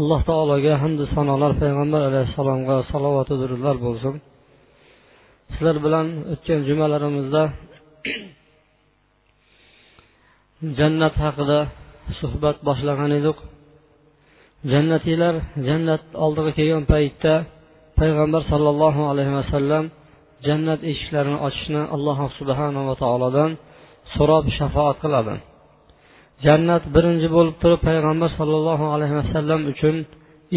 Alloh taologa hamdu sanolar payg'ambar alayhissalomga salovatu durudlar bo'lsin. Sizlar bilan o'tgan jumalarimizda jannat haqida suhbat boshlagan edik. Jannatiylar jannat oldiga kelgan paytda payg'ambar sollallohu alayhi vasallam jannat eshiklarini ochishni alloh subhanava taolodan so'rab shafoat qiladi. Jannat birinchi bo'lib turib payg'ambar sollallohu alayhi vasallam uchun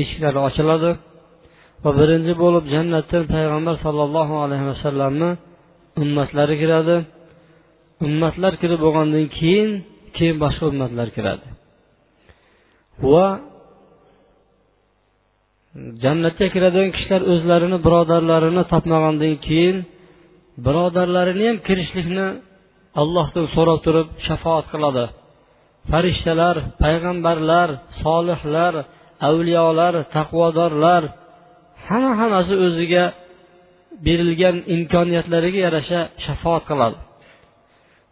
eshiklari ochiladi va birinchi bo'lib jannatdan payg'ambar sollallohu alayhi vasallamni ummatlari kiradi. Ummatlar kirib bo'lgandan keyin keyin boshqa ummatlar kiradi. Va jannatga kiradigan kishilar o'zlarini birodarlarini topmagandan keyin birodarlarini ham kirishlikni allohdan so'rab turib shafoat qiladi. Farishtalar payg'ambarlar solihlar avliyolar taqvodorlar hamma hammasi o'ziga berilgan imkoniyatlariga yarasha shafoat qiladi.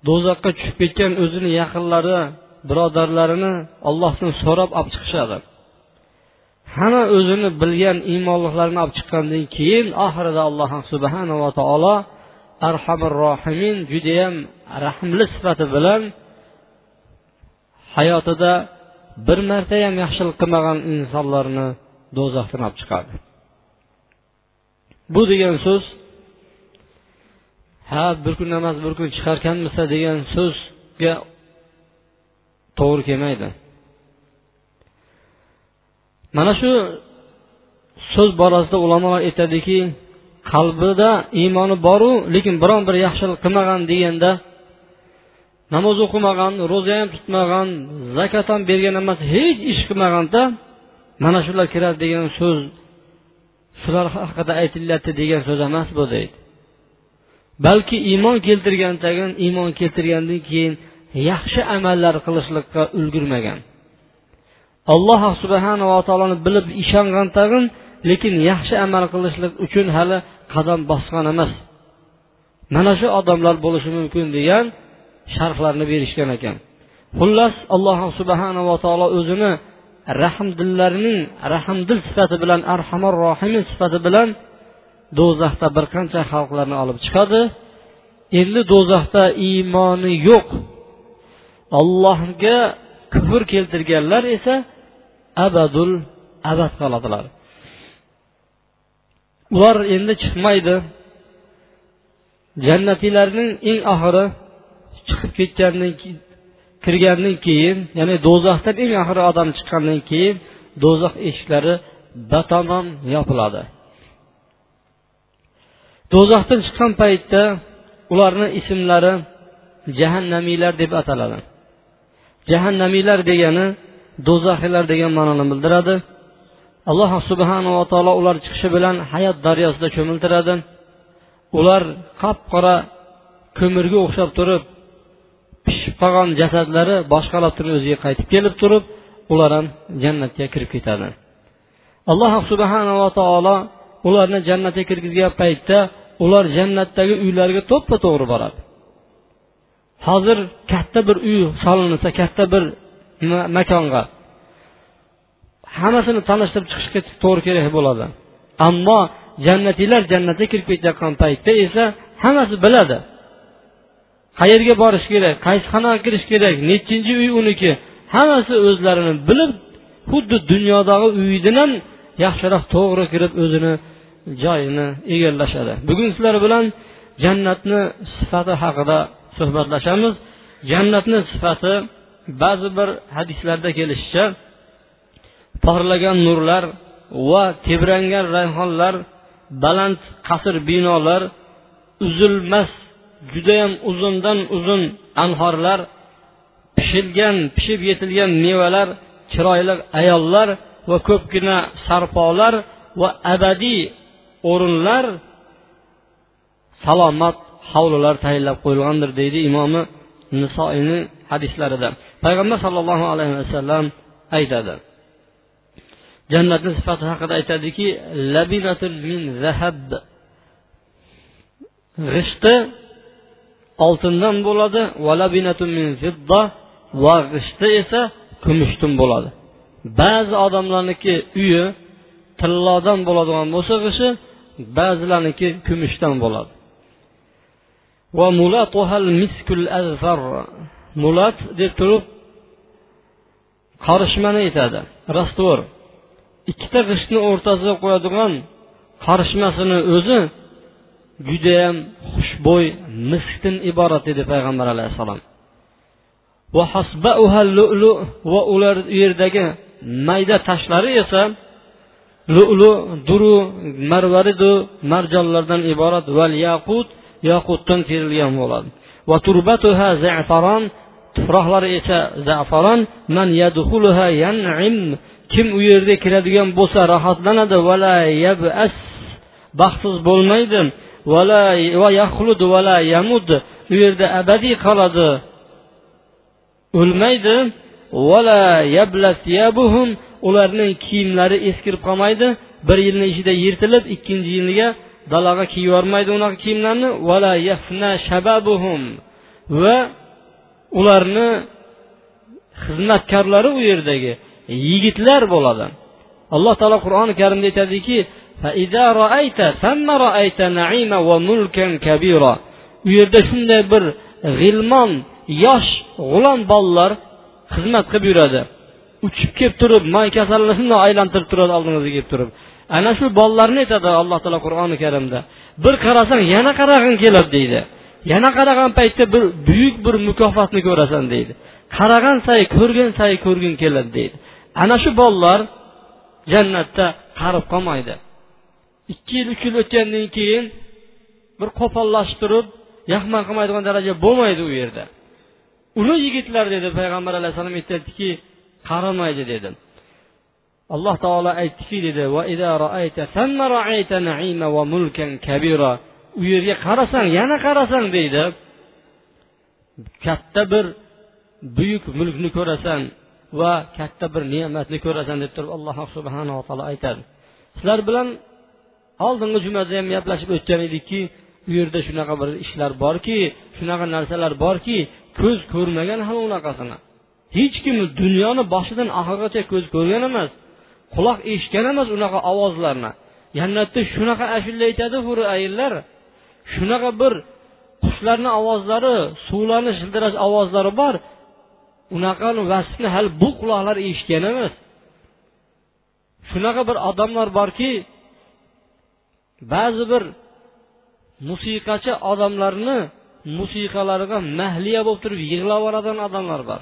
Do'zaxga tushib ketgan o'zini yaqinlari birodarlarini ollohdan so'rab olib chiqishadi. Hamma o'zini bilgan iymonliklarini olib chiqqandan keyin oxirida alloh subhanava taolo arhamir rohimin judayam rahmli sifati bilan hayotida bir marta ham yaxshilik qilmagan insonlarni do'zaxdan olib chiqadi. Bu degan so'z ha bir kun emas bir kun chiqarkanmisa degan so'zga to'g'ri kelmaydi. Mana shu so'z borasida ulamolar aytadiki qalbida iymoni boru lekin biron bir yaxshilik qilmagan deganda namoz o'qimagan ro'za ham tutmagan zakot ham bergan emas hech ish qilmaganda mana shular kiradi degan so'z shular haqida aytilyapti degan so'z emas bu deydi. Balki iymon keltirgan tagin iymon keltirgandan keyin yaxshi amallar qilishlikqa ulgurmagan. Alloh subhanava taoloni bilib ishongan tag'in lekin yaxshi amal qilishlik uchun hali qadam bosgan emas. Mana shu odamlar bo'lishi mumkin degan sharhlarni berishgan ekan. Xullas alloh subhanava taolo o'zini rahmdillarning rahmdil sifati bilan arhamar rohimi sifati bilan do'zaxda bir qancha xalqlarni olib chiqadi. Endi do'zaxda iymoni yo'q. Allohga kufr keltirganlar esa abadul abad qoladilar. Ular endi chiqmaydi. Jannatiylarning eng oxiri chiqib ketgandan keyin kirgandan keyin ya'ni do'zaxdan eng oxiri odam chiqqandan keyin do'zax eshiklari batamom yopiladi. Do'zaxdan chiqqan paytda ularni ismlari jahannamiylar deb ataladi. Jahannamiylar degani do'zaxiylar degan ma'noni bildiradi. Alloh subhanava taolo ular chiqishi bilan hayot daryosida cho'miltiradi. Ular qop qora ko'mirga o'xshab turib qolgan jasadlari boshqa turib o'ziga qaytib kelib turib ular ham jannatga kirib ketadi. Alloh subhanava taolo ularni jannatga kirgizgan paytda ular jannatdagi uylariga to'ppa to'g'ri boradi. Hozir katta bir uy solinsa katta bir makonga hammasini tanishtirib chiqishga to'g'ri kerak bo'ladi. Ammo jannatiylar jannatga kirib ketayotgan paytda esa hammasi biladi. Qayerga borish kerak qaysi xonaga kirish kerak nechinchi uy uniki hammasi o'zlarini bilib xuddi dunyodagi uydan ham yaxshiroq to'g'ri kirib o'zini joyini egallashadi. Bugun sizlar bilan jannatni sifati haqida suhbatlashamiz. Jannatni sifati ba'zi bir hadislarda kelishicha porlagan nurlar va tebrangan rayhonlar baland qasr binolar uzilmas judayam uzundan uzun anhorlar pishilgan pishib yetilgan mevalar chiroyli ayollar va ko'pgina sarpolar va abadiy o'rinlar salomat hovlilar tayinlab qo'yilgandir deydi imomi nisoiyni hadislarida. Payg'ambar sollallohu alayhi vasallam aytadi. Jannatni sifati haqida aytadiki min zahab. G'ishti oltindan bo'ladi. Va g'ishti esa kumushdan bo'ladi. Ba'zi odamlarniki uyi tillodan bo'ladigan bo'lsa g'ishi ba'zilarniki kumushdan bo'ladi. Mulat deb turib qorishmani aytadi. Rastvor ikkita g'ishtni o'rtasiga qo'yadigan qorishmasini o'zi judayam bo'y miskdan iborat dedi payg'ambar alayhissalom. Va ular u yerdagi mayda tashlari esa lu'lu duru marvaridu marjonlardan iborat val yaqut yaqutdan terilgan bo'ladi. Va turbatuha za'faron tuproqlari esa zafaron man yadkhuluha yan'im kim u yerga kiradigan bo'lsa rohatlanadi vala yabas baxtsiz bo'lmaydi. Va yaxlud vala yamud. U yerda abadiy qoladi. O'lmaydi. Ularning kiyimlari eskirib qolmaydi. Bir yilni ichida yirtilib ikkinchi yiliga dalaga kiyib yubormaydi unaqa kiyimlarni. Vala shababuhum. Va ularni xizmatkorlari u yerdagi yigitlar bo'ladi. Alloh taolo qur'oni karimda aytadiki u yerda shunday bir g'ilmon yosh g'ulom bolalar xizmat qilib yuradi. Uchib kelib turib may kasalini shundoq aylantirib turadi oldingizga kelib turib. Ana shu bolalarni aytadi alloh taolo qur'oni karimda. Bir qarasang yana qarag'ing keladi deydi. Yana qaragan paytda bir buyuk bir mukofotni ko'rasan deydi. Qaragan sayi ko'rgan sayi ko'rging keladi deydi. Ana shu bolalar jannatda qarib qolmaydi. Ikki yil uch yil o'tgandan keyin bir qo'pollashtirib yaxman qilmaydigan daraja bo'lmaydi u yerda. Uni yigitlar dedi payg'ambar alayhissalom aytyaptiki qaramaydi dedi. Alloh taolo aytdiki dedi u yerga qarasang yana qarasang deydi. Katta bir buyuk mulkni ko'rasan va katta bir ne'matni ko'rasan deb turib alloh subhanava taolo aytadi. Sizlar bilan oldingi jumada ham gaplashib o'tgan edikki u yerda shunaqa bir ishlar borki shunaqa narsalar borki ko'z ko'rmagan ham unaqasini. Hech kim dunyoni boshidan oxirigacha ko'z ko'rgan emas quloq eshitgan emas unaqa ovozlarni. Jannatda shunaqa ashula aytadi huri ayillar shunaqa bir qushlarni ovozlari suvlarni shildirash ovozlari bor unaqa vasfni hali bu quloqlar eshitgan emas. Shunaqa bir odamlar borki ba'zi bir musiqachi odamlarni musiqalariga mahliya bo'lib turib yig'lab yuboradigan odamlar bor.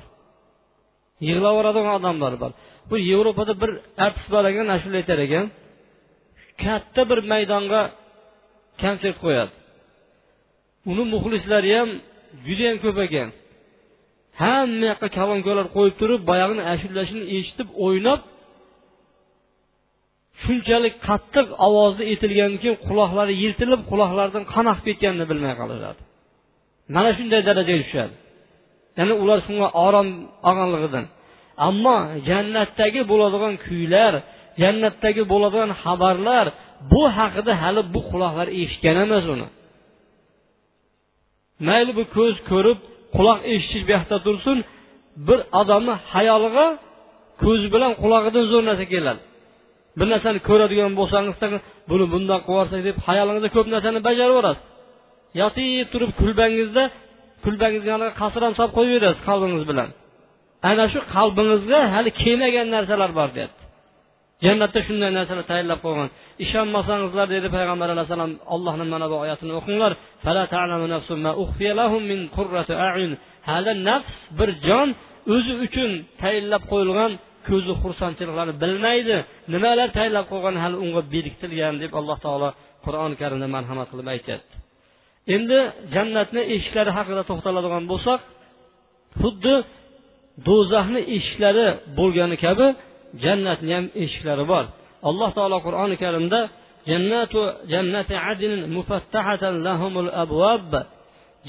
Yig'lab yuboradigan odamlar bor. Bu yevropada bir artist bor ekan ashula aytar ekan. Katta bir maydonga konsert qo'yadi. Uni muxlislari ham judayam ko'p ekan. Hamma yoqqa kolonkalar qo'yib turib boyagini ashulashini eshitib o'ynab shunchalik qattiq ovozda aytilganki keyin quloqlari yirtilib quloqlaridan qon oqib ketganini bilmay qolaveradi mana shunday darajaga tushadi. Ya'ni ular shunga orom olganligidan. Ammo jannatdagi bo'ladigan kuylar jannatdagi bo'ladigan xabarlar bu haqida hali bu quloqlar eshitgan emas uni. Mayli bu ko'z ko'rib quloq eshitish bu yoqda tursin bir odamni hayoliga ko'zi bilan qulog'idan zo'r narsa keladi. Bir narsani ko'radigan bo'lsangiz buni bundoq qilib yuborsak deb hayolingizda ko'p narsani bajarib yuborasiz. Yotib turib kulbangizda kulbangizga yoniga qasr ham solib qo'yaverasiz qalbingiz bilan. Ana shu qalbingizga hali kelmagan narsalar bor deyapti. Jannatda shunday narsalar tayyorlab qo'ygan. Ishonmasangizlar dedi payg'ambar alayhissalom allohni mana bu oyatini o'qinglar. Hali nafs bir jon o'zi uchun tayinlab qo'yilgan ko'zi xursandchiliklarni bilmaydi. Nimalar tayinlab qo'ygan hali unga berkitilgan deb alloh taolo qur'oni karimda marhamat qilib aytyapti. Endi jannatni eshiklari haqida to'xtaladigan bo'lsak xuddi do'zaxni eshiklari bo'lgani kabi jannatni ham eshiklari bor. Alloh taolo qur'oni karimda jannatu jannati adin mufattahatan lahumul abwab.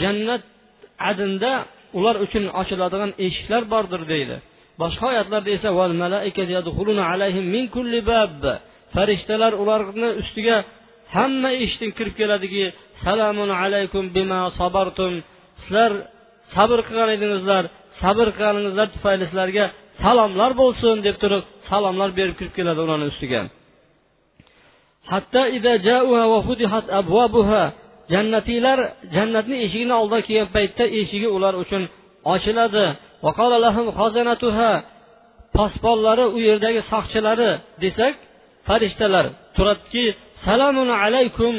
Jannat adinda ular uchun ochiladigan eshiklar bordir deydi. Boshqa oyatlarda esa farishtalar ularni ustiga hamma eshikdan kirib keladiki salamun alaykum bima sabartum. Sizlar sabr qilgan edingizlar sabr qilganingizlar tufayli sizlarga salomlar bo'lsin deb turib salomlar berib kirib keladi ularni ustiga. Jannatiylar jannatni eshigini oldiga kelgan paytda eshigi ular uchun ochiladi. Posbonlari u yerdagi soqchilari desak farishtalar turadiki salomun alaykum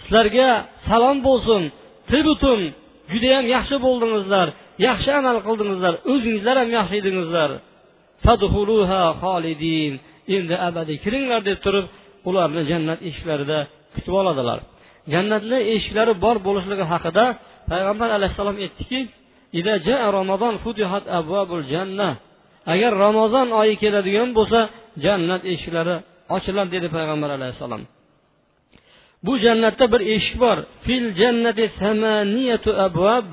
sizlarga salom bo'lsin tibutum judayam yaxshi bo'ldingizlar yaxshi amal qildingizlar o'zingizlar ham yaxshi edingizlar endi abadiy kiringlar deb turib ularni jannat eshiklarida kutib oladilar jannatni eshiklari bor bo'lishligi haqida payg'ambar alayhissalom aytdiki agar ramazon oyi keladigan bo'lsa jannat eshiklari ochiladi dedi payg'ambar alayhissalom. Bu jannatda bir eshik bor. Fil jannati samaniyatu abvab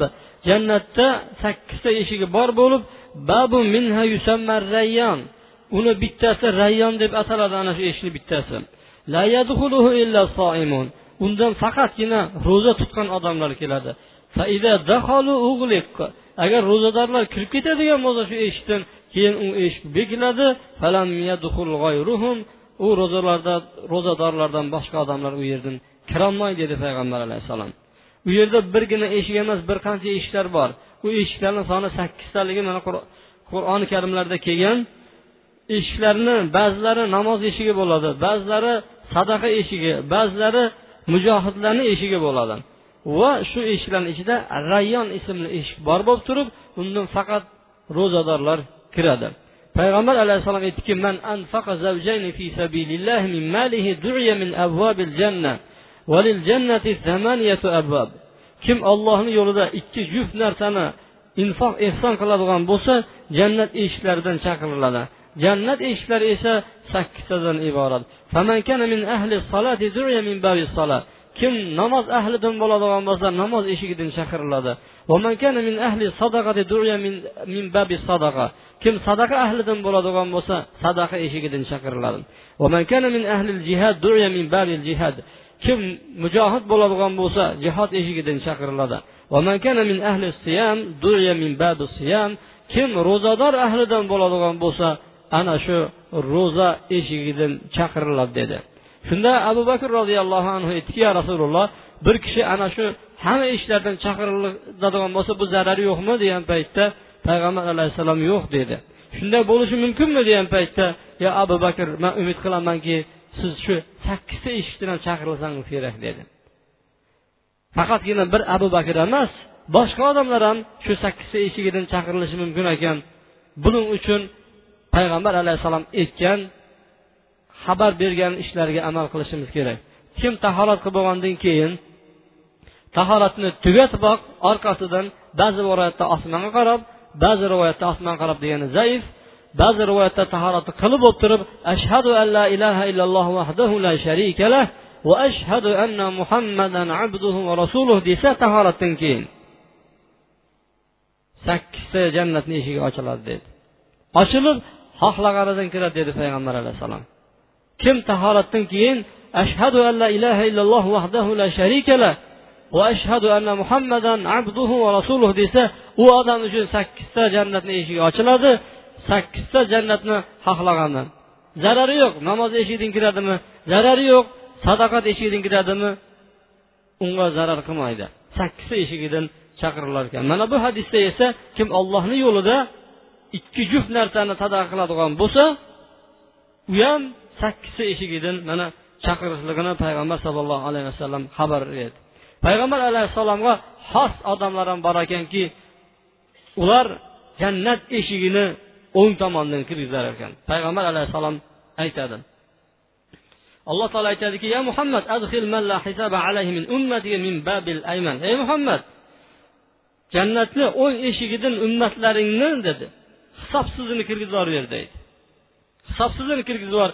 jannatda sakkizta eshigi bor bo'lib babu minha yusammar rayyon uni bittasi rayyon deb ataladi ana shu eshikni bittasi. La yadkhuluhu illa soimun. Undan faqatgina ro'za tutgan odamlar keladi. Agar ro'zadorlar kirib ketadigan bo'lsa shu eshikdan keyin u eshik bekiladi u ro'zalarda ro'zadorlardan boshqa odamlar u yerdan kirolmaydi dedi payg'ambar alayhissalom. U yerda birgina eshik emas bir qancha eshiklar bor. U eshiklarni soni sakkiztaligi mana qur'oni karimlarda kelgan. Eshiklarni ba'zilari namoz eshigi bo'ladi ba'zilari sadaqa eshigi ba'zilari mujohidlarni eshigi bo'ladi. Va shu eshiklarni ichida rayyon ismli eshik bor bo'lib turib undan faqat ro'zadorlar kiradi. Payg'ambar alayhissalom aytdiki man anfaqa zawjayni fi sabilillah min malihi du'ya min abwabil janna va lil jannati thamaniyatu abwab. Kim ollohni yo'lida ikki juft narsani infoq ehson qiladigan bo'lsa jannat eshiklaridan chaqiriladi. Jannat eshiklari esa sakkiztadan iborat. Kim namoz ahlidan bo'ladigan bo'lsa namoz eshigidan chaqiriladi. Kim sadaqa ahlidan bo'ladigan bo'lsa sadaqa eshigidan chaqiriladi. Kim mujohid bo'ladigan bo'lsa jihod eshigidan chaqiriladi. Kim ro'zador ahlidan bo'ladigan bo'lsa ana shu ro'za eshigidan chaqiriladi dedi. Shunda abu bakr roziyallohu anhu aytdiki ya rasululloh bir kishi ana shu hamma ishlardan chaqiriladigan bo'lsa bu zarari yo'qmi? degan paytda payg'ambar alayhissalom yo'q dedi. Shunday bo'lishi mumkinmi? degan paytda yo abu bakr man umid qilamanki siz shu sakkizta eshikdan ham chaqirilsangiz kerak dedi. Faqatgina bir abu bakr emas boshqa odamlar ham shu sakkizta eshigidan chaqirilishi mumkin ekan. Buning uchun payg'ambar alayhissalom aytgan xabar bergan ishlarga amal qilishimiz kerak. Kim tahorat qilib bo'lgandan keyin tahoratni tugatiboq orqasidan ba'zi rivoyatda osmonga qarab ba'zi rivoyatda osmonga qarab degani zaif ba'zi rivoyatda tahoratni qilib bo'lib turib ashhadu an la ilaha illalloh vahdahu la sharika lah va ashhadu anna muhammadan abduhu va rasuluh desa tahoratdan keyin sakkizta jannatni eshigi ochiladi dedi. Ochilib xohlaganidan kiradi dedi payg'ambar alayhissalom. Kim tahoratdan keyin ashhadu an la ilaha illalloh vahdahu la sharika la va ashhadu anna muhammadan abduhu va rasuluh desa u odam uchun sakkizta jannatni eshigi ochiladi. Sakkizta jannatni xohlagani zarari yo'q. Namoz eshigidan kiradimi? Zarari yo'q. Sadaqat eshigidan kiradimi? Unga zarar qilmaydi. Sakkizta eshigidan chaqirilar ekan. Mana bu hadisda esa kim ollohni yo'lida ikki juft narsani sadaqa qiladigan bo'lsa u ham sakkizta eshigidan mana chaqirishligini payg'ambar sallallohu alayhi vasallam xabar berdi. Payg'ambar alayhissalomga xos odamlar ham bor ekanki ular jannat eshigini o'ng tomondan kirgizar ekan. Payg'ambar alayhissalom aytadi. Alloh taolo aytadiki ya muhammad adxil man la hisaba alayhi min ummati min babil ayman. Ey muhammad jannatni o'ng eshigidan ummatlaringni dedi. Hisobsizini kirgizib yuborver deydi. Hisobsizini kirgizib yubor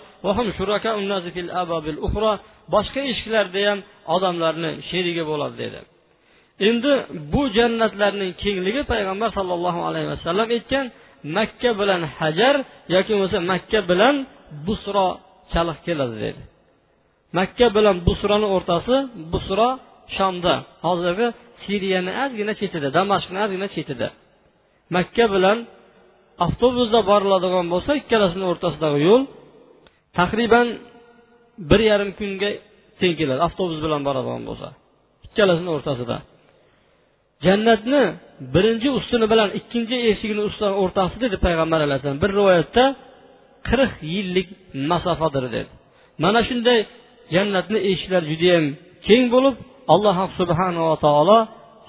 boshqa eshiklarda ham odamlarni sherigi bo'ladi dedi. Endi bu jannatlarning kengligi payg'ambar sollallohu alayhi vasallam aytgan makka bilan hajar yoki bo'lmasa makka bilan busro chaliq keladi dedi. Makka bilan busroni o'rtasi busro shomda hozirgi siriyani ozgina chetida damashqni ozgina chetida. Makka bilan avtobusda boriladigan bo'lsa ikkalasini o'rtasidagi yo'l taxriban bir yarim kunga teng keladi avtobus bilan boradigan bo'lsa ikkalasini o'rtasida. Jannatni birinchi ustuni bilan ikkinchi eshigini o'rtasi dedi payg'ambar alayhissalom bir rivoyatda qirq yillik masofadir dedi. Mana shunday jannatni eshiklari judayam keng bo'lib alloh subhanava taolo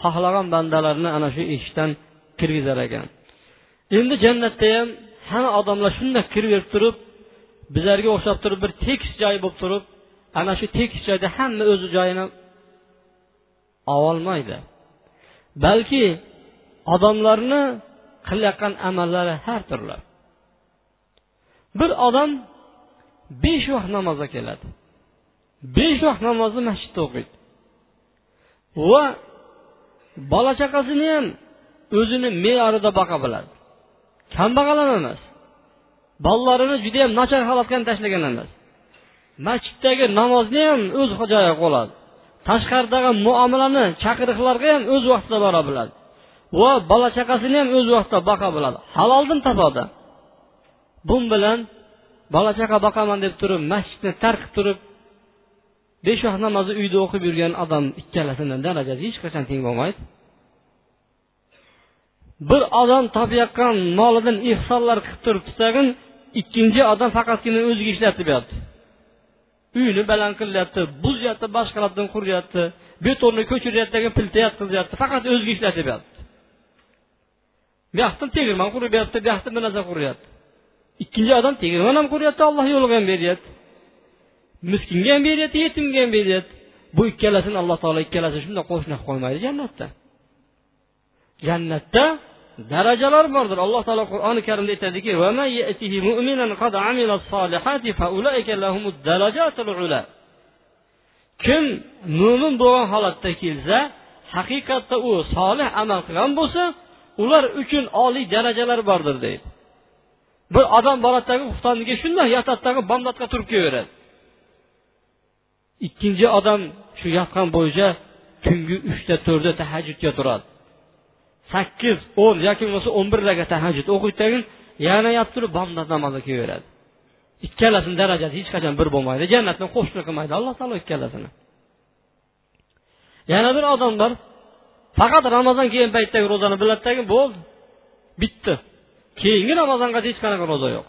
xohlagan bandalarni ana shu eshikdan kirgizar ekan. Endi jannatda ham hamma odamlar shundoq kiraverib turib bizlarga o'xshab turib bir tekis joy bo'lib turib ana shu tekis joyda hamma o'zi joyini ololmaydi. Balki odamlarni qilayotgan amallari har turli bir odam besh vaqt namozga keladi. Besh vaqt namozni masjidda o'qiydi. Va bola chaqasini ham o'zini me'yorida boqa biladi. Kambag'al ham emas. Bolalarini judayam nachar holatga tashlagan emas. Masjiddagi namozni ham o'z joyiga qo'yadi tashqaridagi muomalani chaqiriqlarga ham o'z vaqtida bora biladi. Va bola chaqasini ham o'z vaqtida boqa biladi. Haloldan topadi bu bilan bola chaqa boqaman deb turib masjidni tark qilib turib besh vaqt namozni uyda o'qib yurgan odam ikkalasini darajasi hech qachon teng bo'lmaydi. Bir odam topayotgan molidan ehsonlar qilib turibdi tag'in ikkinchi odam faqatgina o'ziga ishlatib yotibdi uyini baland qilyapti buzyapti boshqalardan quryapti betonni ko'chiryapti pilta yotqizyapti faqat o'ziga ishlatib yotibdi bu yoqdan tegirmon qurib bu yoqda bir narsa quryapti ikkinchi odam tegirmon ham quryapti alloh yo'liga ham beryapti. Miskinga ham beryapti yetimga ham beryapti. Bu ikkalasini alloh taolo ikkalasini shunday qo'shni qilib qo'ymaydi jannatda. Jannatda darajalar bordir. Alloh taolo qur'oni karimda aytadiki kim mo'min bo'lgan holatda kelsa haqiqatda u solih amal qilgan bo'lsa ular uchun oliy darajalar bordir deydi. Bir odam boradidagi xuftonga shundoq yotadidagi bomdodga turib kelaveradi. Ikkinchi odam shu yotgan bo'yicha tungi uchta to'rtda tahajjudga turadi. Sakkiz o'n yoki bo'lmasa o'n bir rakat tahajjud o'qiydi tagin yana yotib turib bomdod namozi kelaveradi. Ikkalasini darajasi hech qachon bir bo'lmaydi jannatni qo'shni qilmaydi alloh taolo ikkalasini. Yana bir odam bor faqat ramazon kelgan paytdagi ro'zani biladidagi bo'ldi. Bitdi keyingi ramazongacha hech qanaqa ro'za yo'q.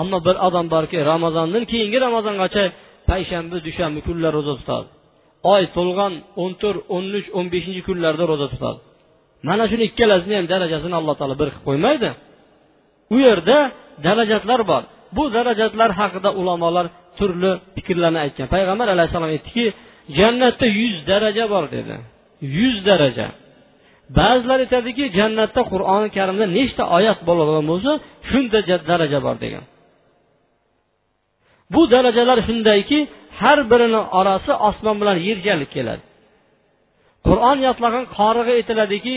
Ammo bir odam borki ramazondan keyingi ramazongacha payshanba dushanba kunlar ro'za tutadi. Oy to'lgan o'n to'rt o'n uch o'n beshinchi kunlarda ro'za tutadi. Mana shuni ikkalasini ham darajasini alloh taolo bir qilib qo'ymaydi. U yerda darajatlar bor. Bu darajatlar haqida ulamolar turli fikrlarni aytgan. Payg'ambar alayhissalom aytdiki jannatda yuz daraja bor dedi. Yuz daraja. Ba'zilar aytadiki jannatda qur'oni karimda nechta oyat bo'ladigan bo'lsa shuncha daraja bor degan. Bu darajalar shundayki har birini orasi osmon bilan yergalik keladi. Qur'on yodlagan qoriga aytiladiki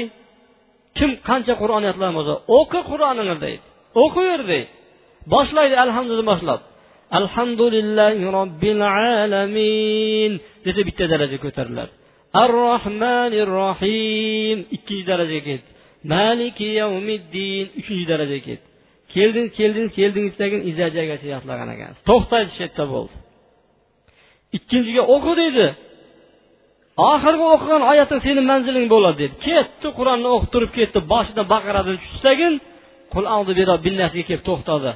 kim qancha qur'on yodlagan bo'lsa o'qi qur'onini deydi o'qiver deydi. Boshlaydi alhamdulillah boshlab. Alhamdulillahi robbil alamin desa bitta daraja ko'tariladi. Ar rohmanir rohim ikkinchi darajaga ketdi. Maliki yavmiddin uchinchi darajaga ketdi. Keldingiz keldingiz keldingiz degan izajagacha yodlagan ekansiz to'xtaydi shu yerda bo'ldi. Ikkinchiga o'qi deydi. Oxirgi o'qigan oyating seni manziling bo'ladi dedi. Ketdi qur'onni o'qib turib ketdi boshidan baqiradan tushsagin qul billasiga kelib to'xtadi.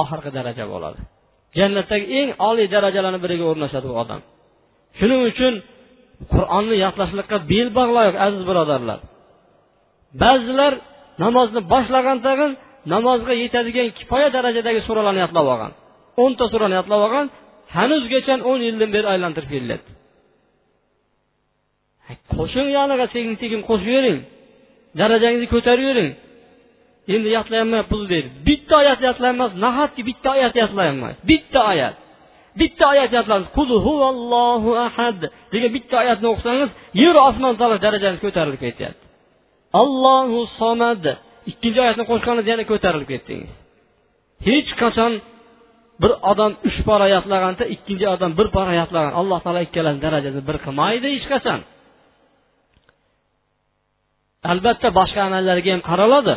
Oxirgi daraja bo'ladi. Jannatdagi eng oliy darajalarni biriga o'rnashadi u odam. Shuning uchun qur'onni yodlashlikqa bel bog'laylik aziz birodarlar. Ba'zilar namozni boshlagan tag'in namozga yetadigan kifoya darajadagi suralarni yodlab olgan. O'nta surani yodlab olgan hanuzgacha o'n yildan beri aylantirib kelyapti qo'shing yoniga sekin sekin yuring. darajangizni ko'tarib yuring endi yodlayolmay pul deydi bitta oyat yodlayolmas nahotki bitta oyat yodlayolmas bitta oyat. Bitta oyat yodlaymiz qul huvallohu ahad degan bitta oyatni o'qisangiz yer osmon tog'lar darajangiz ko'tarilib ketyapti. Allohu somad. Ikkinchi oyatni qo'shganingizda yana ko'tarilib ketdingiz. Hech qachon bir odam uch pora yodlaganda ikkinchi odam bir pora yodlagan. Alloh taolo ikkalasini darajasini bir qilmaydi hech qachon. Albatta boshqa amallarga ham qaraladi.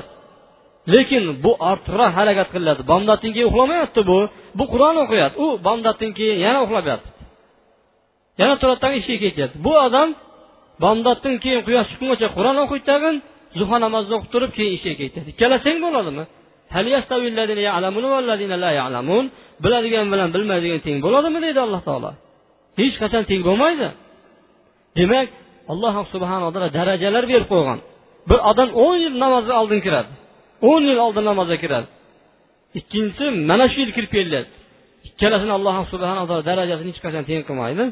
Lekin bu ortiqroq harakat qilinadi bomdoddan keyin uxlamayapti bu. Bu qur'on o'qiyapti. U bomdoddan keyin yana uxlab yotibdi yana turadi tag'in ishga ketyapti. Bu odam bomdoddan keyin quyosh chiqqungacha qur'on o'qiydi tag'in zuho namozini o'qib turib keyin ishga ketadi ikkala teng bo'ladimi biladigan bilan bilmaydigan teng bo'ladimi deydi alloh taolo. Hech qachon teng bo'lmaydi. Demak alloh subhanaa taolo darajalar berib qo'ygan. Bir odam o'n yil namozni oldin kiradi. o'n yil oldin namozga kiradi. Ikkinchisi mana shu yil kirib kelyapti ikkalasini alloh subhanaa taolo darajasini hech qachon teng qilmaydi.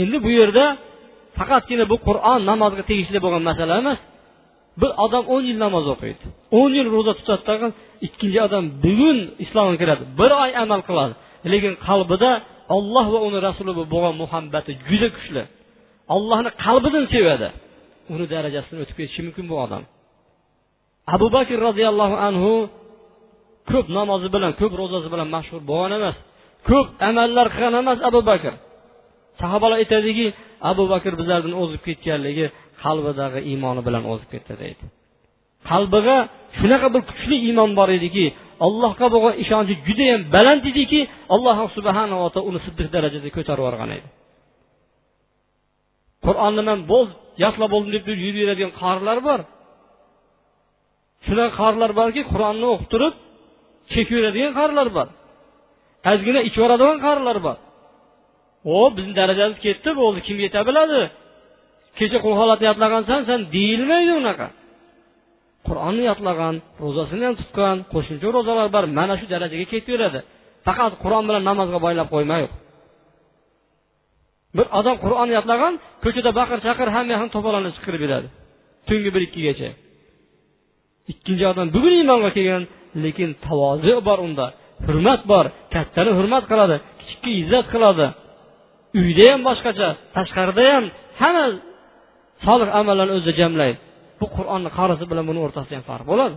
Endi bu yerda faqatgina bu qur'on namozga tegishli bo'lgan masala emas. Bir odam o'n yil namoz o'qiydi. o'n yil ro'za tutadi tag'in ikkinchi odam bugun islomga kiradi. Bir oy amal qiladi. Lekin qalbida olloh va uni rasuli bo'lgan muhabbati juda kuchli. Ollohni qalbidan sevadi. Uni darajasini o'tib ketishi mumkin bu odam. Abu bakr roziyallohu anhu ko'p namozi bilan ko'p ro'zasi bilan mashhur bo'lgan emas ko'p amallar qilgan emas abu bakr. Sahobalar aytadiki abu bakr bizlardan o'zib ketganligi qalbidagi iymoni bilan o'zib ketdi deydi. Qalbiga shunaqa bir kuchli iymon bor ediki allohga bo'lgan ishonchi judayam baland ediki alloh subhanava taolo uni siddiq darajasiga ko'tarib yuborgan edi. Qur'onni man bo'ldi yodlab bo'ldim deb yuraveradigan qorilar bor. Shunaqa qorilar borki qur'onni o'qib turib chekib yuradigan qarilar bor. Ozgina ichib yuboradigan qarilar bor. O bizni darajamiz ketdi bo'ldi kim yeta biladi? Kecha qul holatni yodlagansan san deyilmaydi unaqa. Qur'onni yodlagan ro'zasini ham tutgan qo'shimcha ro'zalar bor mana shu darajaga ketaveradi faqat qur'on bilan namozga boylab qo'ymayoq bir odam qur'on yodlagan ko'chada baqir chaqir hamma yoqni to'polonib chiqarib beradi tungi bir ikkigacha ikkinchi odam bugun iymonga kelgan lekin tavozi bor unda. Hurmat bor kattani hurmat qiladi kichikka izzat qiladi. Uyda ham boshqacha tashqarida ham hamma solih amallarni o'zida jamlaydi bu qur'onni qarisi bilan buni o'rtasida ham farq bo'ladi.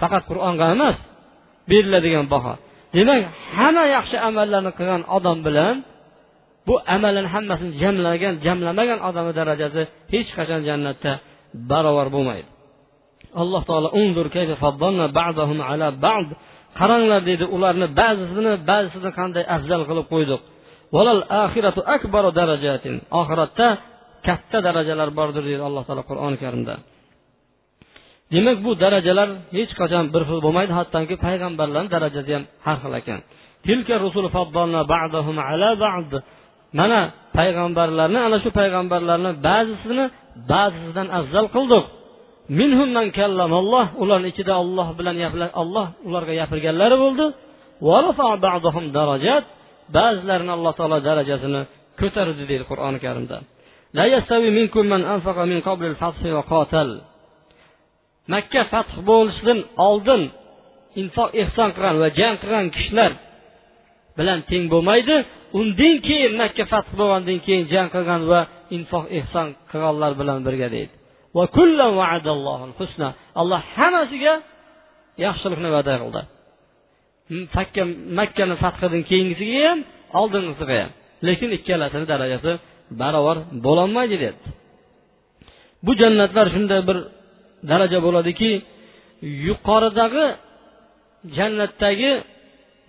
Faqat qur'onga emas beriladigan baho. Demak hamma yaxshi amallarni qilgan odam bilan bu amalini hammasini jamlagan jamlamagan odamni darajasi hech qachon jannatda barobar bo'lmaydi. Alloh taolo qaranglar deydi ularni ba'zisini ba'zisini qanday afzal qilib qo'ydik oxiratda katta darajalar bordir deydi alloh taolo qur'oni karimda. Demak bu darajalar hech qachon bir xil bo'lmaydi hattoki payg'ambarlarni darajasi ham har xil ekan. Mana payg'ambarlarni ana shu payg'ambarlarni ba'zisini ba'zisidan afzal qildik. Ularni ichida olloh bilan olloh ularga gapirganlari bo'ldi. Ba'zilarini alloh taolo darajasini ko'tardi deydi qur'oni karimda. Makka fath bo'lishidan oldin infoq ehson qilgan va jang qilgan kishilar bilan teng bo'lmaydi. Undan keyin makka fath bo'lgandan keyin jang qilgan va infoq ehson qilganlar bilan birga deydi. Alloh hammasiga yaxshilikni va'da qildi. Makka makkani fathidan keyingisiga ham oldingisiga ham. Lekin ikkalasini darajasi barobar bo'lolmaydi deyapti bu jannatlar shunday bir daraja bo'ladiki yuqoridagi jannatdagi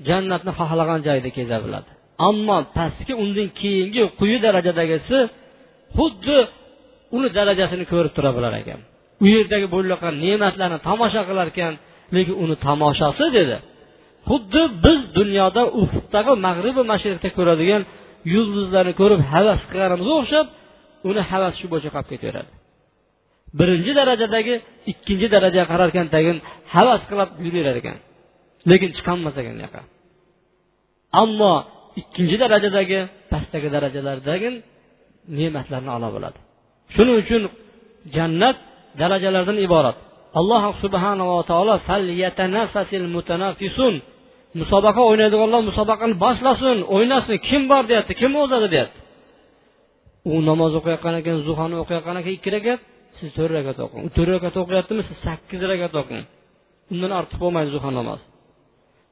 jannatni xohlagan joyida keza biladi ammo pastki undan keyingi quyi darajadagisi xuddi uni darajasini ko'rib tura bilar ekan. U yerdagi bo'layotgan ne'matlarni tomosha qilar ekan lekin uni tomoshasi dedi xuddi biz dunyoda ufqdagi mag'ribi mashriqda ko'radigan yulduzlarni ko'rib havas qilganimizga o'xshab uni havas shu bo'yicha qolib ketaveradi. Birinchi darajadagi ikkinchi darajaga qararkan tagin havas qilib yuraverar ekan lekin chiqolmas ekan yoqqa ammo ikkinchi darajadagi pastdagi darajalardagi ne'matlarni ola biladi shuning uchun jannat darajalardan iborat. Alloh subhanava taolo musobaqa o'ynaydiganlar musobaqani boshlasin o'ynasin kim bor deyapti kim o'zadi deyapti. U namoz o'qiyotgan ekan zuhoni o'qiyotgan ekan ikki rakat siz to'rt rakat o'qing. To'rt rakat o'qiyaptimi siz sakkiz rakat o'qing. Undan ortiq bo'lmaydi zuha namoz.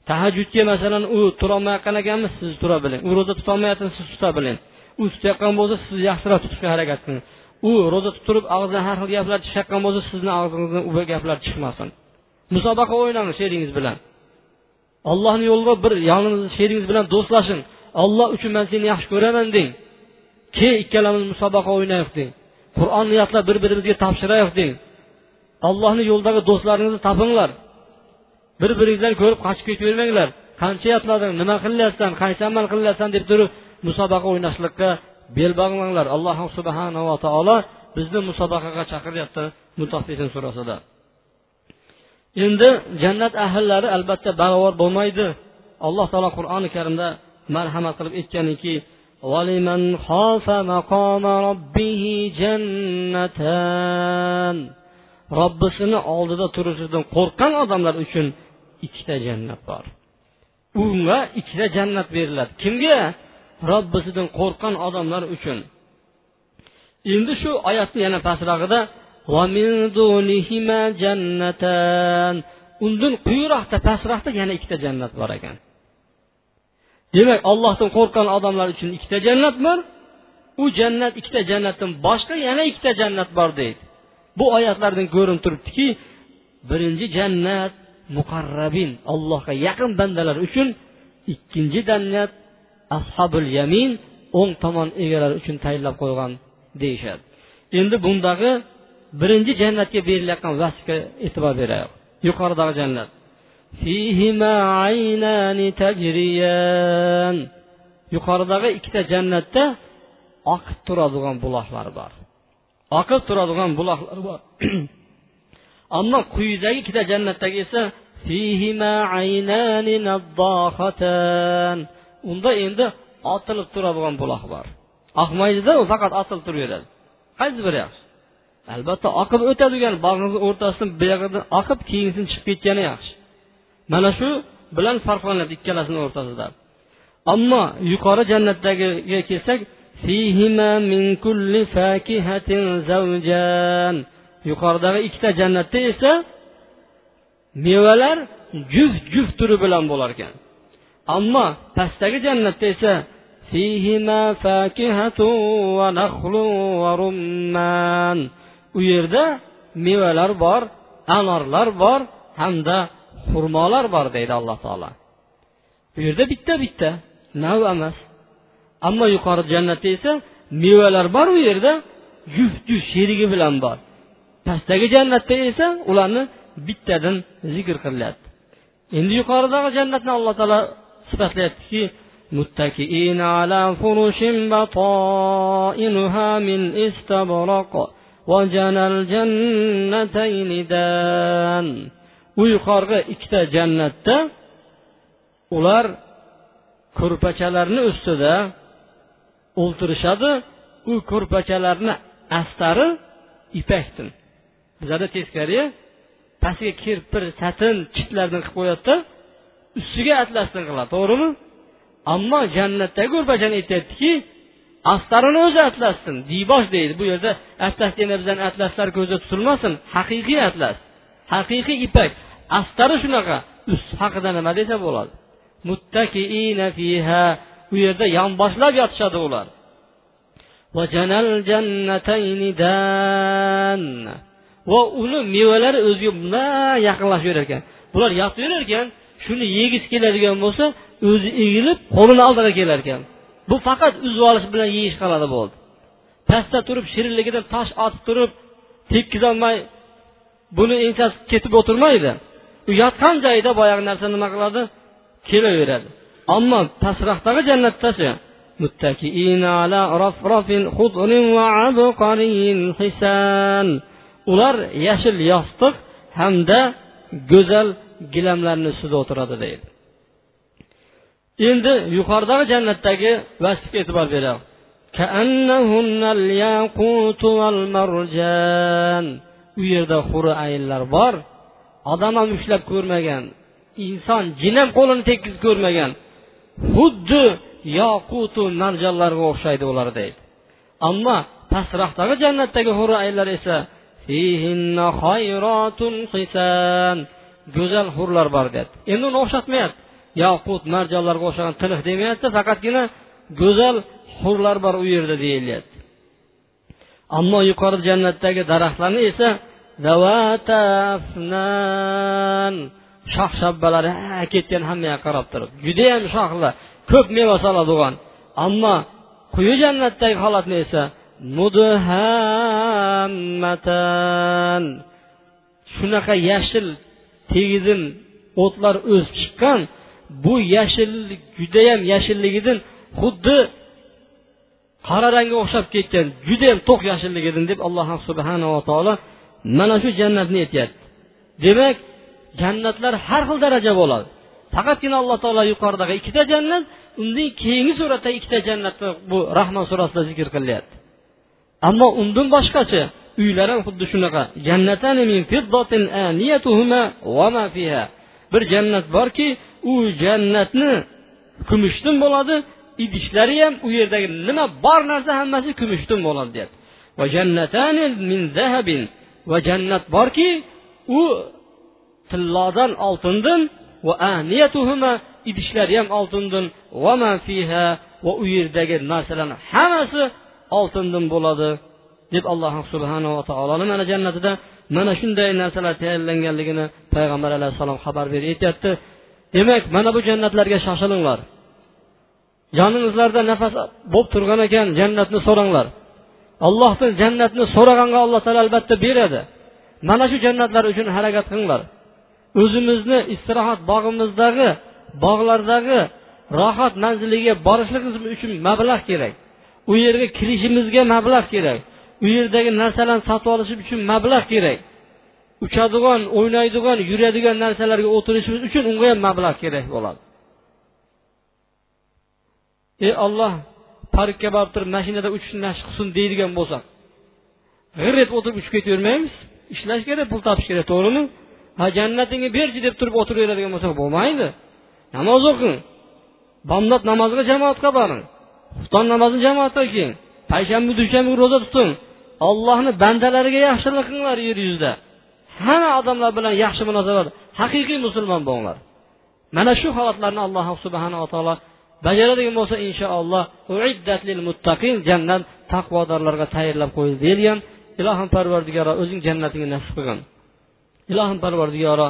Tahajjudga masalan u turolmayotgan ekanmiz siz tura biling u ro'za tutolmayaptimi siz tuta biling u tutayotgan bo'lsa siz yaxshiroq tutishga harakat qiling. U ro'za tutib turib og'zidan har xil gaplar chiqayotgan bo'lsa sizni og'zingizdan u gaplar chiqmasin. Musobaqa o'ynang sheringiz bilan. Ollohni yo'lida bir yoningizni sheringiz bilan do'stlashing. Olloh uchun man seni yaxshi ko'raman deng. Keyin ikkalamiz musobaqa o'ynaylik deng. Qur'onni yodlab bir birimizga topshiraylik deng. Ollohni yo'lidagi do'stlaringizni topinglar. bir biringizdan ko'rib qochib ketavermanglar qancha yodlading nima qilyapsan qaysi amal qilyapsan deb turib musobaqa o'ynashlikqa bel bog'langlar alloh subhanava taolo bizni musobaqaga chaqiryapti mutaffifin surasida endi jannat ahllari albatta barobar bo'lmaydi alloh taolo qur'oni karimda marhamat qilib aytganiki ولمن خاف مقام ربه جنتان robbisini oldida turishidan qo'rqqan odamlar uchun ikkita jannat bor. Unga ikkita jannat beriladi. Kimga? Robbisidan qo'rqqan odamlar uchun. Endi shu oyatni yana pastrog'ida undan quyiroqda pastroqda yana ikkita jannat bor ekan. Demak ollohdan qo'rqqan odamlar uchun ikkita jannat bor u jannat ikkita jannatdan boshqa yana ikkita jannat bor deydi. Bu oyatlardan ko'rinib turibdiki birinchi jannat muqarrabin allohga yaqin bandalar uchun ikkinchi jannat ashabul yamin o'ng tomon egalari uchun tayinlab qo'ygan deyishadi. Endi bundagi birinchi jannatga berilayotgan vasfga e'tibor beraylik. Yuqoridagi jannat. Yuqoridagi ikkita jannatda oqib turadigan buloqlar bor. Oqib turadigan buloqlar bor. ammo quyidagi ikkita jannatdagi esa unda endi otilib turadigan buloq bor. Oqmaydida u faqat otilib turaveradi. Qaysi biri yaxshi? Albatta oqib o'tadigan bog'ni o'rtasidan buyog'idan oqib keyingisini chiqib ketgani yaxshi. Mana shu bilan farqlanadi ikkalasini o'rtasida. Ammo yuqori jannatdagiga kelsak yuqoridagi ikkita jannatda esa mevalar juft juft turi bilan bo'lar ekan. Ammo pastdagi jannatda esa u yerda mevalar bor anorlar bor hamda xurmolar bor deydi alloh taolo. Bu yerda bitta bitta nav emas. Ammo yuqori jannatda esa mevalar bor u yerda juft juft sherigi bilan bor. pastdagi jannatda esa ularni bittadan zikr qilyapti endi yuqoridagi jannatni alloh taolo sifatlayaptiki متكئين على فرش بطائنها من استبرق وجنى الجنتين دان u yuqorgi ikkita jannatda ular ko'rpachalarni ustida o'ltirishadi u ko'rpachalarni astari ipakdan bizlarda teskari pastiga kirpir satin chitlardan qilib qo'yadida ustiga atlasdan qiladi to'g'rimi? Ammo jannatdagi ko'rpachani aytyaptiki astarini o'zi atlassin dibosh deydi. Bu yerda atlas yana bizani atlaslar ko'zda tutilmasin haqiqiy atlas haqiqiy ipak. Astari shunaqa ust haqida nima desa bo'ladi. Muttakiina fiha u yerda yonboshlab yotishadi ular. Va uni mevalari o'ziga bunday yaqinlashib yurar ekan bular yotaverar ekan shuni yegisi keladigan bo'lsa o'zi egilib qo'lini oldiga kelar ekan bu faqat uzib olish bilan yeyish qoladi bo'ldi. Pastda turib shirinligidan tosh otib turib tekkizolmay buni ensasi ketib o'tirmaydi. U yotgan joyida boyagi narsa nima qiladi? Kelaveradi. Ammo pastroqdagi jannatdachi ular yashil yostiq hamda go'zal gilamlarni ustida o'tiradi deydi. Endi yuqoridagi jannatdagi vasfga e'tibor beraylik. U yerda huri ayinlar bor. Odam ham ushlab ko'rmagan inson jin ham qo'lini tekkizib ko'rmagan xuddi yoqutu marjonlarga o'xshaydi ular deydi. Ammo pastroqdagi jannatdagi huri ayinlar esa go'zal hurlar bor deyapti. Endi uni o'xshatmayapti. Yoqut marjonlarga o'xshagan tiniq demayapti faqatgina go'zal hurlar bor u yerda deyilyapti. Ammo yuqori jannatdagi daraxtlarni esa shox shabbalari ketgan hammaga qarab turib. Judayam shoxlar ko'p meva soladigan. Ammo quyi jannatdagi holatni esa mudhammatan. Shunaqa yashil tegizin o'tlar o'sib chiqqan bu yashillik judayam yashilligidan xuddi qora rangga o'xshab ketgan judayam to'q yashilligidan deb alloh subhanava taolo mana shu jannatni aytyapti. Demak jannatlar har xil daraja bo'ladi. Faqatgina alloh taolo yuqoridagi ikkita jannat undan keyingi suratda ikkita jannatni bu rahmon surasida zikr qilyapti ammo undan boshqacha uylar ham xuddi shunaqa. Bir jannat borki u jannatni kumushdan bo'ladi idishlari ham u yerdagi nima bor narsa hammasi kumushdan bo'ladi deyapti. Va jannat borki u tillodan oltindan va idishlari ham oltindan va u yerdagi narsalarni hammasi oltindan bo'ladi deb alloh subhanava taoloni mana jannatida mana shunday narsalar tayyorlanganligini payg'ambar alayhissalom xabar berib aytyapti. Demak mana bu jannatlarga shoshilinglar. Yoningizlarda nafas bo'lib turgan ekan jannatni so'ranglar. Allohdan jannatni so'raganga alloh taolo albatta beradi. Mana shu jannatlar uchun harakat qilinglar. O'zimizni istirohat bog'imizdagi bog'lardagi rohat manziliga borishligimiz uchun mablag' kerak. U yerga kirishimizga mablag' kerak. U yerdagi narsalarni sotib olish uchun mablag' kerak. Uchadigan o'ynaydigan yuradigan narsalarga o'tirishimiz uchun unga ham mablag' kerak bo'ladi. Ey olloh parkka borib turib mashinada uchishni nasib qilsin deydigan bo'lsak g'ir etib o'tirib uchib ketavermaymiz. Ishlash kerak pul topish kerak to'g'rimi? Ha jannatingni berchi deb turib o'tiraveradigan bo'lsak bo'lmaydi. Namoz o'qing. Bomdod namoziga jamoatga boring. Xufton namozini jamoatda o'qing payshanba dushanba ro'za tuting ollohni bandalariga yaxshilik qilinglar yer yuzida. Hamma odamlar bilan yaxshi munosabat. Haqiqiy musulmon bo'linglar. Mana shu holatlarni alloh subhanava taolo bajaradigan bo'lsa inshaalloh muttaqin jannat taqvodorlarga tayyorlab qo'yildi deyilgan. Ilohim parvardigoro o'zing jannatingni nasib qilgin. Ilohim parvardigoro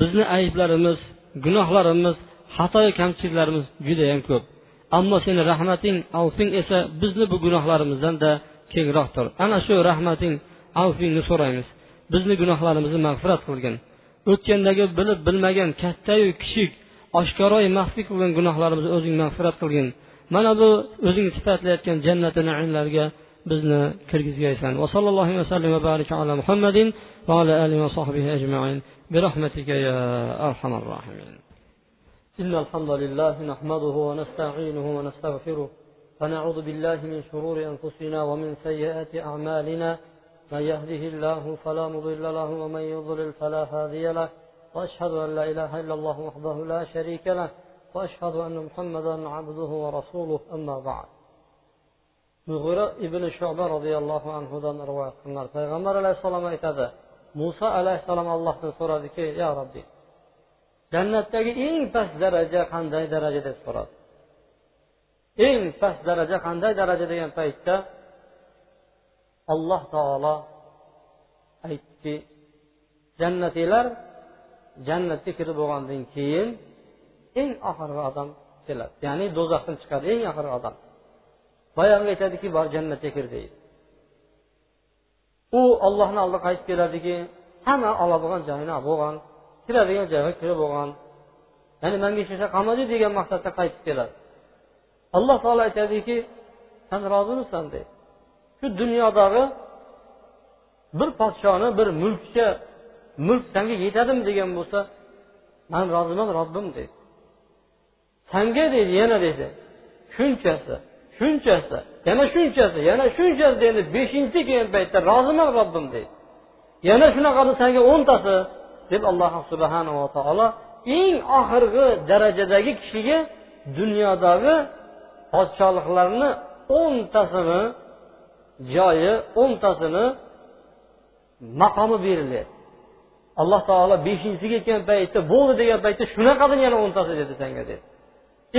bizni ayblarimiz gunohlarimiz xatoyu kamchiliklarimiz judayam ko'p. ammo seni rahmating avfing esa bizni bu gunohlarimizdan-da kengroqdir ana shu rahmating avfingni so'raymiz bizni gunohlarimizni mag'firat qilgin o'tgandagi bilib bilmagan kattayu kichik oshkoroy maxfiy qilgan gunohlarimizni o'zing mag'firat qilgin mana bu o'zing sifatlayotgan jannati naimlarga bizni kirgizgaysan va sallallohu vasallam va baraka ala muhammadin va ala alihi va sahbihi ajmain برحمتك يا أرحم الراحمين إن الحمد لله نحمده ونستعينه ونستغفره ونعوذ بالله من شرور أنفسنا ومن سيئات أعمالنا من يهده الله فلا مضل له ومن يضلل فلا هادي له وأشهد أن لا إله إلا الله وحده لا شريك له وأشهد أن محمدا عبده ورسوله أما بعد. mug'ira ibn shoba roziyallohu anhudan rivoyat qilinadi payg'ambar alayhissalom aytadi muso alayhissalom allohdan so'radiki yo robbiy jannatdagi eng past daraja qanday daraja deb so'radi. Eng past daraja qanday daraja degan paytda alloh taolo aytdiki jannatiylar jannatga kirib bo'lgandan keyin eng oxirgi odam keladi. Ya'ni do'zaxdan chiqadi eng oxirgi odam. Boyagi aytadiki bor jannatga kir deydi. U ollohni oldiga qaytib keladiki hamma oladigan joyini olib bo'lgan. Kiradigan joyga kirib bo'lgan. Ya'ni manga hech narsa qolmadi degan maqsadda qaytib keladi. Alloh taolo aytadiki san rozimisan deydi shu dunyodagi bir podshoni bir mulkka mulk sanga yetadimi degan bo'lsa man roziman robbim deydi sanga deydi yana deydi shunchasi shunchasi yana shunchasi yana shunchasi endi beshinchi kelgan paytda roziman robbim deydi yana shunaqani sanga o'ntasi deb alloh subhanava taolo eng oxirgi darajadagi kishiga dunyodagi podshohliklarni o'ntasini joyi o'ntasini maqomi berilyapti alloh taolo beshinchisiga yetgan paytda bo'ldi degan paytda shunaqadin yana o'ntasi dedi senga dedi.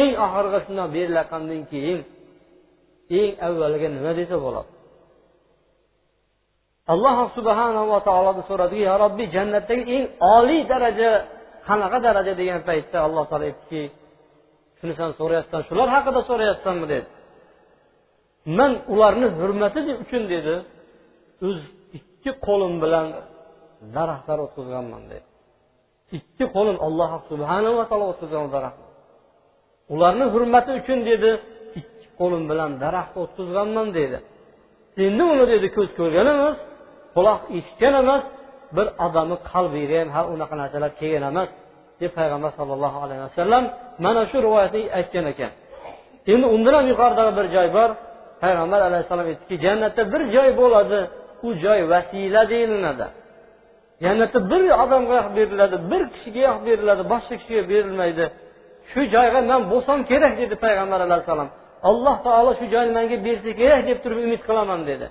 Eng oxirgi shundoq berilayotgandan keyin eng avvaliga nima desa bo'ladi? Alloh subhanava taolodan so'radiki yo robbiy jannatdagi eng oliy daraja qanaqa daraja? degan paytda alloh taolo aytdiki shuni san so'rayapsan shular haqida so'rayapsanmi? dedi. Man ularni hurmati uchun dedi o'z ikki qo'lim bilan daraxtlar o'tqizganman dedi. Ikki qo'lim alloh subhanava taolo o'tqizgan daraxt. Ularni hurmati uchun dedi ikki qo'lim bilan daraxt o'tqizganman dedi. Endi uni dedi ko'z ko'rgan emas quloq eshitgan emas bir odamni qalbiga ham har unaqa narsalar kelgan emas deb payg'ambar sollallohu alayhi vasallam mana shu rivoyatni aytgan ekan. Endi undan ham yuqoridagi bir joy bor. Payg'ambar alayhissalom aytdiki jannatda bir joy bo'ladi u joy vasila deyilinadi jannatda bir odamga beriladi bir kishiga beriladi boshqa kishiga berilmaydi. Shu joyga man bo'lsam kerak dedi payg'ambar alayhissalom alloh taolo shu joyni manga bersa kerak deb turib umid qilaman dedi.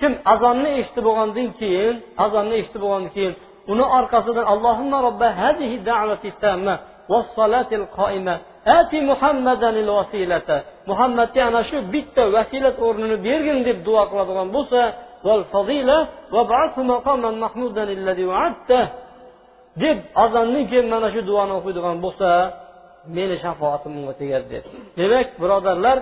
Kim azonni eshitib bo'lgandan keyin azonni eshitib bo'lgandan keyin uni orqasidan allohimma robba hadihi da'vati tamma vassalatil qoima ati muhammadanil vasilata. Muhammadga ana shu bitta vasilat o'rnini bergin deb duo qiladigan bo'lsa val fazila maqaman mahmudan va'adta deb azondan keyin mana shu duoni o'qiydigan bo'lsa meni shafoatim unga tegadi deb. Demak birodarlar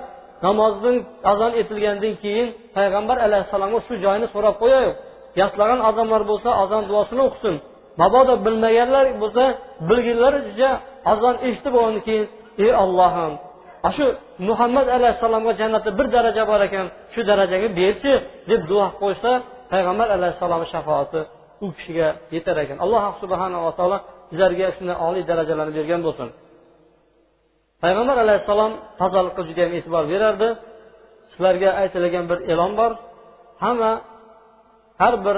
namozning azon etilgandan keyin payg'ambar alayhissalomga shu joyni so'rab qo'yaylik yaslagan odamlar bo'lsa azon duosini o'qisin. Mabodo bilmaganlar bo'lsa bilginlaricha azon eshitib bo'lgandan keyin ey ollohim shu muhammad alayhissalomga jannatda bir daraja bor ekan shu darajaga berchi deb duo qo'ysa payg'ambar alayhissalomni shafoati u kishiga yetar ekan. Alloh subhanava taolo bizlarga shunday oliy darajalarni bergan bo'lsin. Payg'ambar alayhissalom tozalikqa juda yam e'tibor berardi. Sizlarga aytilgan bir e'lon bor. Hamma har bir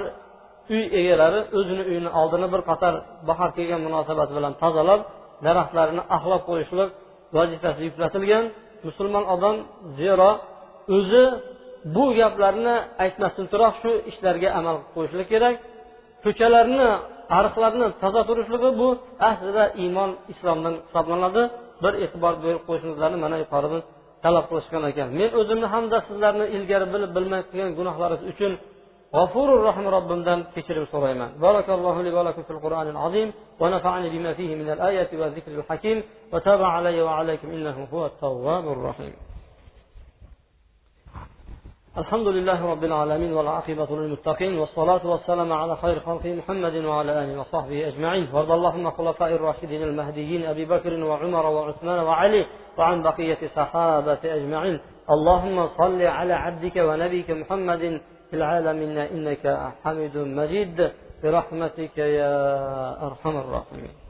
uy egalari o'zini uyini oldini bir qator bahor kelgan munosabati bilan tozalab daraxtlarini axlab qo'yishlik vazifasi yuklatilgan musulmon odam zero o'zi bu gaplarni aytmasdan turib shu ishlarga amal qilib qo'yishlik kerak. Ko'chalarni ariqlarni toza turishligi bu aslida iymon islomdan hisoblanadi. bir e'tibor berib qo'yishingizni mana yuqorida talab qilishgan ekan. Men o'zimni hamda sizlarni ilgari bilib bilmay qilgan gunohlaringiz uchun g'ofurur rohim robbimdan kechirim so'rayman. Barakallohu li va fil qur'anil azim va nafa'ani bima fihi min al ayati va zikril hakim va taba alayya va alaykum innahu huvat tawwabur rahim. الحمد لله رب العالمين والعاقبة للمتقين والصلاة والسلام على خير خلقه محمد وعلى آله وصحبه أجمعين. وارض اللهم خلفاء الراشدين المهديين أبي بكر وعمر وعثمان وعلي وعن بقية صحابة أجمعين. اللهم صل على عبدك ونبيك محمد في العالمين إنك حميد مجيد. برحمتك يا أرحم الراحمين.